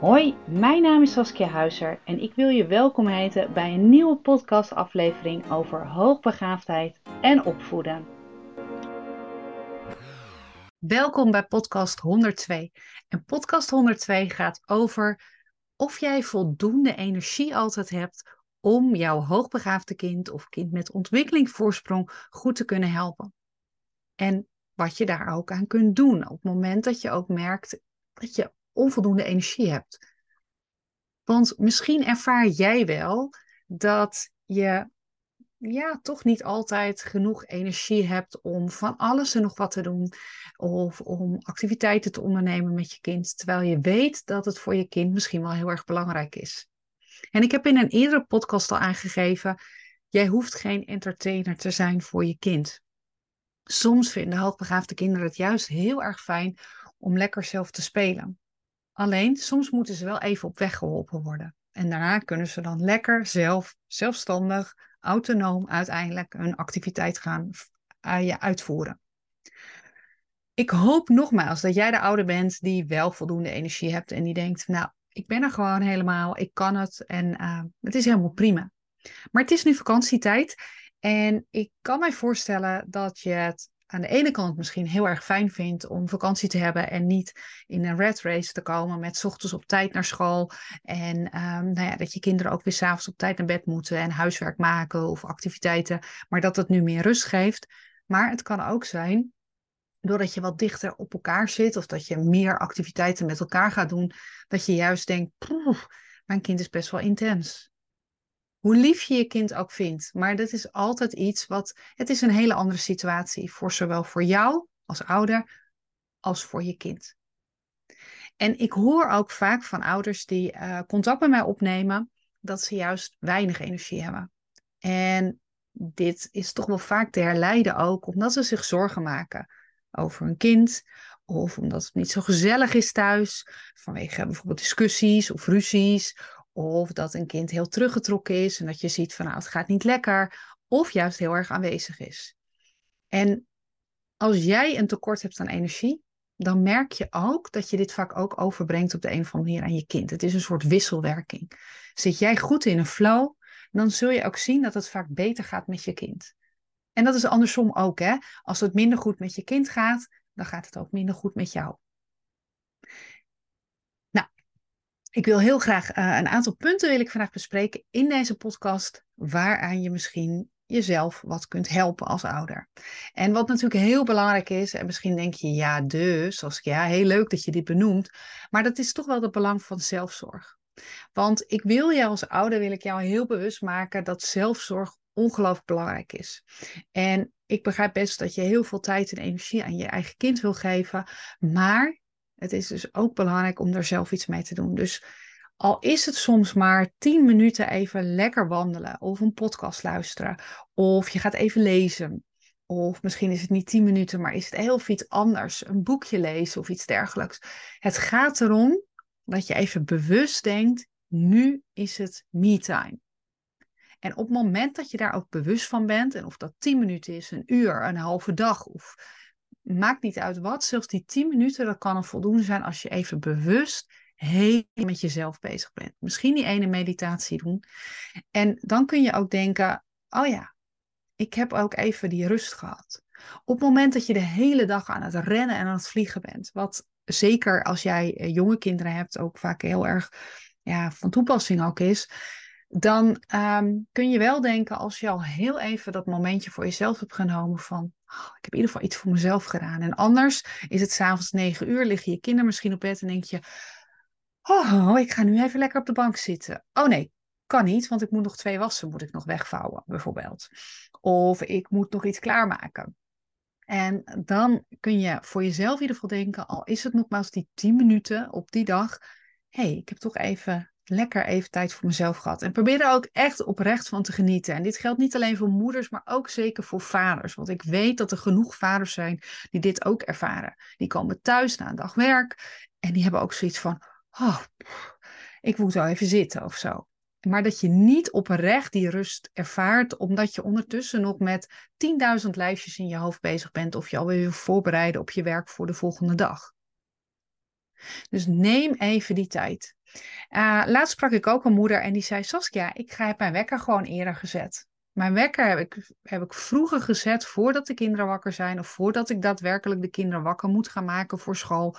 Hoi, mijn naam is Saskia Huizer en ik wil je welkom heten bij een nieuwe podcastaflevering over hoogbegaafdheid en opvoeden. Welkom bij podcast 102. En podcast 102 gaat over of jij voldoende energie altijd hebt om jouw hoogbegaafde kind of kind met ontwikkelingsvoorsprong goed te kunnen helpen. En wat je daar ook aan kunt doen op het moment dat je ook merkt dat je onvoldoende energie hebt. Want misschien ervaar jij wel dat je ja, toch niet altijd genoeg energie hebt om van alles en nog wat te doen. Of om activiteiten te ondernemen met je kind. Terwijl je weet dat het voor je kind misschien wel heel erg belangrijk is. En ik heb in een eerdere podcast al aangegeven: jij hoeft geen entertainer te zijn voor je kind. Soms vinden hoogbegaafde kinderen het juist heel erg fijn om lekker zelf te spelen. Alleen soms moeten ze wel even op weg geholpen worden. En daarna kunnen ze dan lekker zelf, zelfstandig, autonoom uiteindelijk een activiteit gaan uh, uitvoeren. Ik hoop nogmaals dat jij de ouder bent die wel voldoende energie hebt en die denkt, nou, ik ben er gewoon helemaal, ik kan het en uh, het is helemaal prima. Maar het is nu vakantietijd en ik kan mij voorstellen dat je het aan de ene kant misschien heel erg fijn vindt om vakantie te hebben en niet in een red race te komen met ochtends op tijd naar school en um, nou ja, dat je kinderen ook weer s'avonds op tijd naar bed moeten en huiswerk maken of activiteiten, maar dat het nu meer rust geeft. Maar het kan ook zijn doordat je wat dichter op elkaar zit of dat je meer activiteiten met elkaar gaat doen, dat je juist denkt, mijn kind is best wel intens. Hoe lief je je kind ook vindt, maar dat is altijd iets wat, het is een hele andere situatie voor zowel voor jou als ouder als voor je kind. En ik hoor ook vaak van ouders die uh, contact met mij opnemen, dat ze juist weinig energie hebben. En dit is toch wel vaak te herleiden ook omdat ze zich zorgen maken over hun kind. Of omdat het niet zo gezellig is thuis. Vanwege bijvoorbeeld discussies of ruzies. Of dat een kind heel teruggetrokken is en dat je ziet van nou het gaat niet lekker. Of juist heel erg aanwezig is. En als jij een tekort hebt aan energie, dan merk je ook dat je dit vaak ook overbrengt op de een of andere manier aan je kind. Het is een soort wisselwerking. Zit jij goed in een flow, dan zul je ook zien dat het vaak beter gaat met je kind. En dat is andersom ook, hè? Als het minder goed met je kind gaat, dan gaat het ook minder goed met jou. Nou, ik wil heel graag uh, een aantal punten wil ik vandaag bespreken in deze podcast, waaraan je misschien jezelf wat kunt helpen als ouder. En wat natuurlijk heel belangrijk is, en misschien denk je, ja, dus, als ja, heel leuk dat je dit benoemt, maar dat is toch wel het belang van zelfzorg. Want ik wil jou als ouder, wil ik jou heel bewust maken dat zelfzorg ongelooflijk belangrijk is. En ik begrijp best dat je heel veel tijd en energie aan je eigen kind wil geven, maar het is dus ook belangrijk om daar zelf iets mee te doen. Dus al is het soms maar 10 minuten even lekker wandelen of een podcast luisteren of je gaat even lezen. Of misschien is het niet 10 minuten, maar is het heel iets anders. Een boekje lezen of iets dergelijks. Het gaat erom dat je even bewust denkt, nu is het me time. En op het moment dat je daar ook bewust van bent, en of dat 10 minuten is, een uur, een halve dag, of maakt niet uit wat, zelfs die 10 minuten, dat kan een voldoende zijn als je even bewust heel met jezelf bezig bent. Misschien die ene meditatie doen. En dan kun je ook denken, oh ja, ik heb ook even die rust gehad. Op het moment dat je de hele dag aan het rennen en aan het vliegen bent, wat zeker als jij eh, jonge kinderen hebt ook vaak heel erg ja, van toepassing ook is, dan um, kun je wel denken als je al heel even dat momentje voor jezelf hebt genomen van oh, ik heb in ieder geval iets voor mezelf gedaan. En anders is het s'avonds negen uur, liggen je kinderen misschien op bed en denk je oh, ik ga nu even lekker op de bank zitten. Oh nee, kan niet, want ik moet nog twee wassen moet ik nog wegvouwen bijvoorbeeld. Of ik moet nog iets klaarmaken. En dan kun je voor jezelf in ieder geval denken, al is het nogmaals die tien minuten op die dag, hé, hey, ik heb toch even lekker even tijd voor mezelf gehad. En probeer er ook echt oprecht van te genieten. En dit geldt niet alleen voor moeders, maar ook zeker voor vaders. Want ik weet dat er genoeg vaders zijn die dit ook ervaren. Die komen thuis na een dag werk en die hebben ook zoiets van, oh, ik moet wel even zitten of zo. Maar dat je niet oprecht die rust ervaart, omdat je ondertussen nog met 10.000 lijstjes in je hoofd bezig bent of je alweer wil voorbereiden op je werk voor de volgende dag. Dus neem even die tijd. Uh, laatst sprak ik ook een moeder en die zei: Saskia, ik heb mijn wekker gewoon eerder gezet. Mijn wekker heb ik, heb ik vroeger gezet voordat de kinderen wakker zijn of voordat ik daadwerkelijk de kinderen wakker moet gaan maken voor school.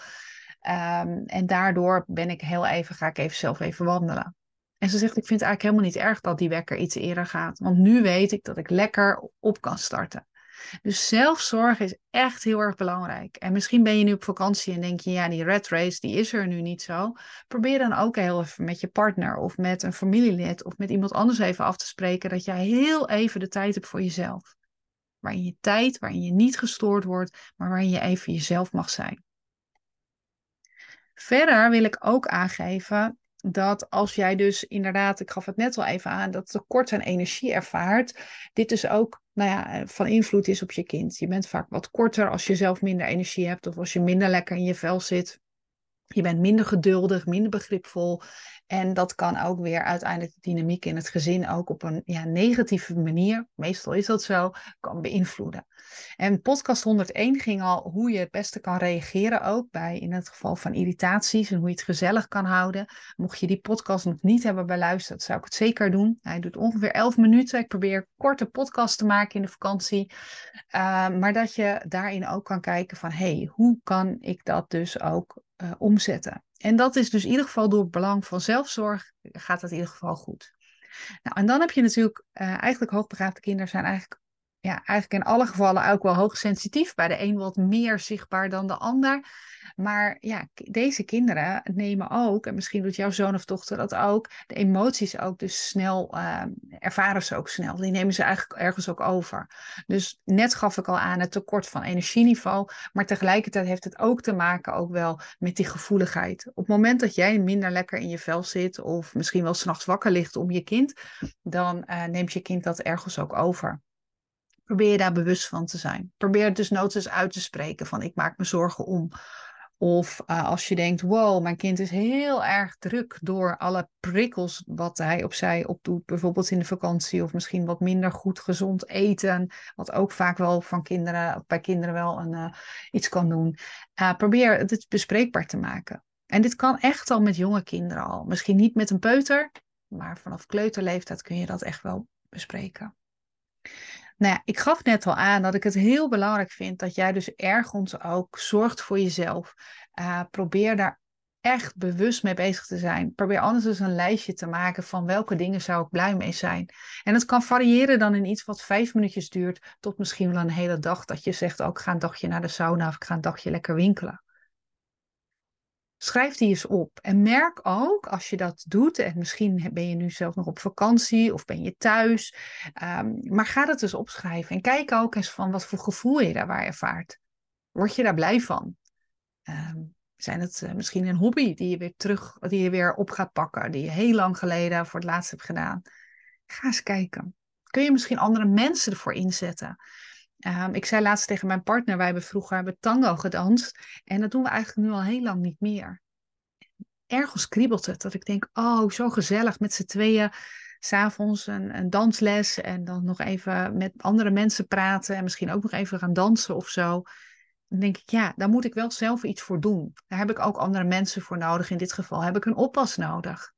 Um, en daardoor ben ik heel even, ga ik even zelf even wandelen. En ze zegt, ik vind het eigenlijk helemaal niet erg dat die wekker iets eerder gaat. Want nu weet ik dat ik lekker op kan starten. Dus zelfzorg is echt heel erg belangrijk. En misschien ben je nu op vakantie en denk je, ja, die red race, die is er nu niet zo. Probeer dan ook heel even met je partner of met een familielid of met iemand anders even af te spreken dat jij heel even de tijd hebt voor jezelf. Waarin je tijd, waarin je niet gestoord wordt, maar waarin je even jezelf mag zijn. Verder wil ik ook aangeven dat als jij dus inderdaad, ik gaf het net al even aan, dat tekort aan energie ervaart, dit dus ook nou ja, van invloed is op je kind. Je bent vaak wat korter als je zelf minder energie hebt of als je minder lekker in je vel zit. Je bent minder geduldig, minder begripvol. En dat kan ook weer uiteindelijk de dynamiek in het gezin ook op een ja, negatieve manier, meestal is dat zo, kan beïnvloeden. En podcast 101 ging al hoe je het beste kan reageren ook bij in het geval van irritaties en hoe je het gezellig kan houden. Mocht je die podcast nog niet hebben beluisterd, zou ik het zeker doen. Hij doet ongeveer 11 minuten. Ik probeer korte podcasts te maken in de vakantie. Uh, maar dat je daarin ook kan kijken van hey, hoe kan ik dat dus ook uh, omzetten. En dat is dus in ieder geval door het belang van zelfzorg gaat dat in ieder geval goed. Nou, en dan heb je natuurlijk, uh, eigenlijk hoogbegaafde kinderen zijn eigenlijk, ja, eigenlijk in alle gevallen ook wel hoogsensitief. Bij de een wat meer zichtbaar dan de ander. Maar ja, deze kinderen nemen ook, en misschien doet jouw zoon of dochter dat ook, de emoties ook dus snel, uh, ervaren ze ook snel. Die nemen ze eigenlijk ergens ook over. Dus net gaf ik al aan het tekort van energieniveau, maar tegelijkertijd heeft het ook te maken ook wel met die gevoeligheid. Op het moment dat jij minder lekker in je vel zit of misschien wel s'nachts wakker ligt om je kind, dan uh, neemt je kind dat ergens ook over. Probeer je daar bewust van te zijn. Probeer het dus noods uit te spreken van ik maak me zorgen om. Of uh, als je denkt, wow, mijn kind is heel erg druk door alle prikkels wat hij of zij opdoet, bijvoorbeeld in de vakantie, of misschien wat minder goed gezond eten, wat ook vaak wel van kinderen, bij kinderen wel een, uh, iets kan doen. Uh, probeer het bespreekbaar te maken. En dit kan echt al met jonge kinderen al. Misschien niet met een peuter, maar vanaf kleuterleeftijd kun je dat echt wel bespreken. Nou ja, ik gaf net al aan dat ik het heel belangrijk vind dat jij dus ergens ook zorgt voor jezelf. Uh, probeer daar echt bewust mee bezig te zijn. Probeer anders eens een lijstje te maken van welke dingen zou ik blij mee zijn. En het kan variëren dan in iets wat vijf minuutjes duurt tot misschien wel een hele dag. Dat je zegt, ook oh, ga een dagje naar de sauna of ik ga een dagje lekker winkelen. Schrijf die eens op. En merk ook als je dat doet, en misschien ben je nu zelf nog op vakantie of ben je thuis, um, maar ga dat eens opschrijven. En kijk ook eens van wat voor gevoel je daarbij ervaart. Word je daar blij van? Um, zijn het uh, misschien een hobby die je weer terug, die je weer op gaat pakken, die je heel lang geleden voor het laatst hebt gedaan? Ga eens kijken. Kun je misschien andere mensen ervoor inzetten? Um, ik zei laatst tegen mijn partner, wij hebben vroeger hebben tango gedanst. En dat doen we eigenlijk nu al heel lang niet meer. Ergens kriebelt het, dat ik denk, oh, zo gezellig met z'n tweeën. S'avonds een, een dansles en dan nog even met andere mensen praten. En misschien ook nog even gaan dansen of zo. Dan denk ik, ja, daar moet ik wel zelf iets voor doen. Daar heb ik ook andere mensen voor nodig. In dit geval heb ik een oppas nodig.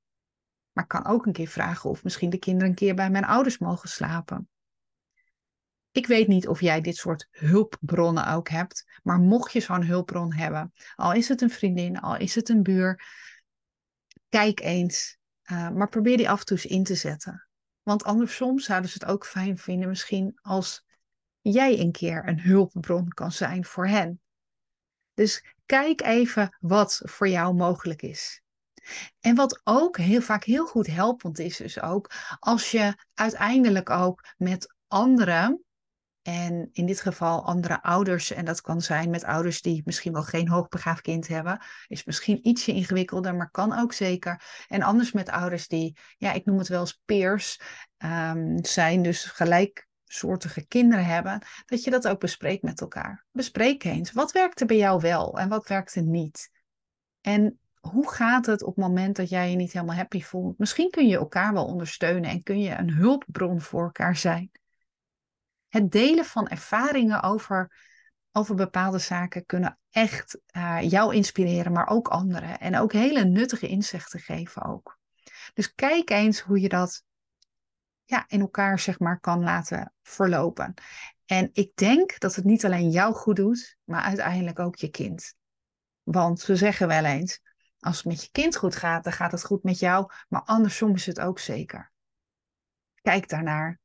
Maar ik kan ook een keer vragen of misschien de kinderen een keer bij mijn ouders mogen slapen. Ik weet niet of jij dit soort hulpbronnen ook hebt, maar mocht je zo'n hulpbron hebben, al is het een vriendin, al is het een buur, kijk eens, uh, maar probeer die af en toe eens in te zetten. Want andersom zouden ze het ook fijn vinden, misschien als jij een keer een hulpbron kan zijn voor hen. Dus kijk even wat voor jou mogelijk is. En wat ook heel vaak heel goed helpend is, is ook als je uiteindelijk ook met anderen en in dit geval andere ouders, en dat kan zijn met ouders die misschien wel geen hoogbegaafd kind hebben, is misschien ietsje ingewikkelder, maar kan ook zeker. En anders met ouders die, ja, ik noem het wel eens peers um, zijn, dus gelijksoortige kinderen hebben, dat je dat ook bespreekt met elkaar. Bespreek eens, wat werkte bij jou wel en wat werkte niet? En hoe gaat het op het moment dat jij je niet helemaal happy voelt? Misschien kun je elkaar wel ondersteunen en kun je een hulpbron voor elkaar zijn het delen van ervaringen over over bepaalde zaken kunnen echt uh, jou inspireren, maar ook anderen. En ook hele nuttige inzichten geven ook. Dus kijk eens hoe je dat ja, in elkaar zeg maar kan laten verlopen. En ik denk dat het niet alleen jou goed doet, maar uiteindelijk ook je kind. Want we zeggen wel eens, als het met je kind goed gaat, dan gaat het goed met jou, maar andersom is het ook zeker. Kijk daarnaar.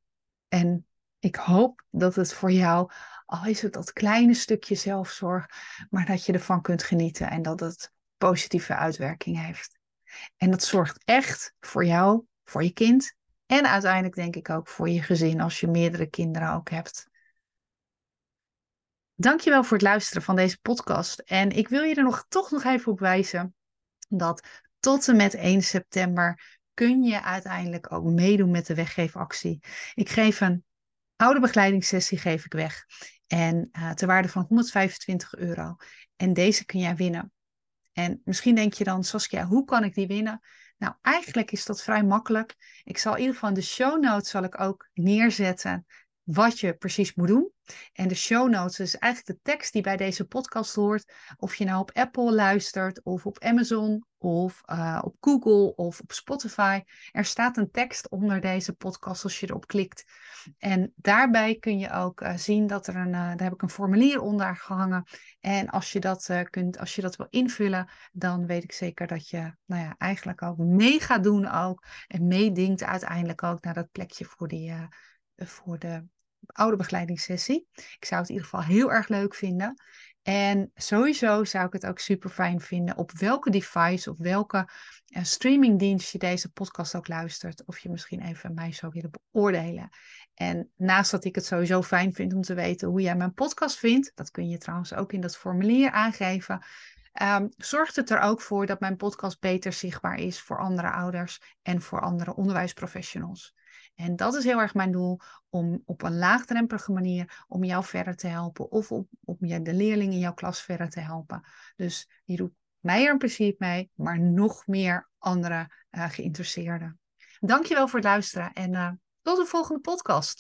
En ik hoop dat het voor jou, al is het dat kleine stukje zelfzorg, maar dat je ervan kunt genieten en dat het positieve uitwerking heeft. En dat zorgt echt voor jou, voor je kind en uiteindelijk denk ik ook voor je gezin als je meerdere kinderen ook hebt. Dankjewel voor het luisteren van deze podcast. En ik wil je er nog, toch nog even op wijzen dat tot en met 1 september kun je uiteindelijk ook meedoen met de weggeefactie. Ik geef een oude begeleidingssessie geef ik weg. En uh, ter waarde van 125 euro. En deze kun jij winnen. En misschien denk je dan, Saskia, hoe kan ik die winnen? Nou, eigenlijk is dat vrij makkelijk. Ik zal in ieder geval de show notes zal ik ook neerzetten wat je precies moet doen. En de show notes is eigenlijk de tekst die bij deze podcast hoort. Of je nou op Apple luistert, of op Amazon, of uh, op Google, of op Spotify. Er staat een tekst onder deze podcast als je erop klikt. En daarbij kun je ook uh, zien dat er een, uh, daar heb ik een formulier onder gehangen. En als je dat kunt, als je dat wil invullen, dan weet ik zeker dat je, nou ja, eigenlijk ook mee gaat doen ook. En meedingt uiteindelijk ook naar dat plekje voor die, voor de oude begeleidingssessie. Ik zou het in ieder geval heel erg leuk vinden. En sowieso zou ik het ook super fijn vinden op welke device of welke uh, streamingdienst je deze podcast ook luistert. Of je misschien even mij zou willen beoordelen. En naast dat ik het sowieso fijn vind om te weten hoe jij mijn podcast vindt, dat kun je trouwens ook in dat formulier aangeven. Um, zorgt het er ook voor dat mijn podcast beter zichtbaar is voor andere ouders en voor andere onderwijsprofessionals. En dat is heel erg mijn doel, om op een laagdrempelige manier om jou verder te helpen of om, om de leerlingen in jouw klas verder te helpen. Dus je doet mij er in principe mee, maar nog meer andere uh, geïnteresseerden. Dankjewel voor het luisteren en uh, tot de volgende podcast.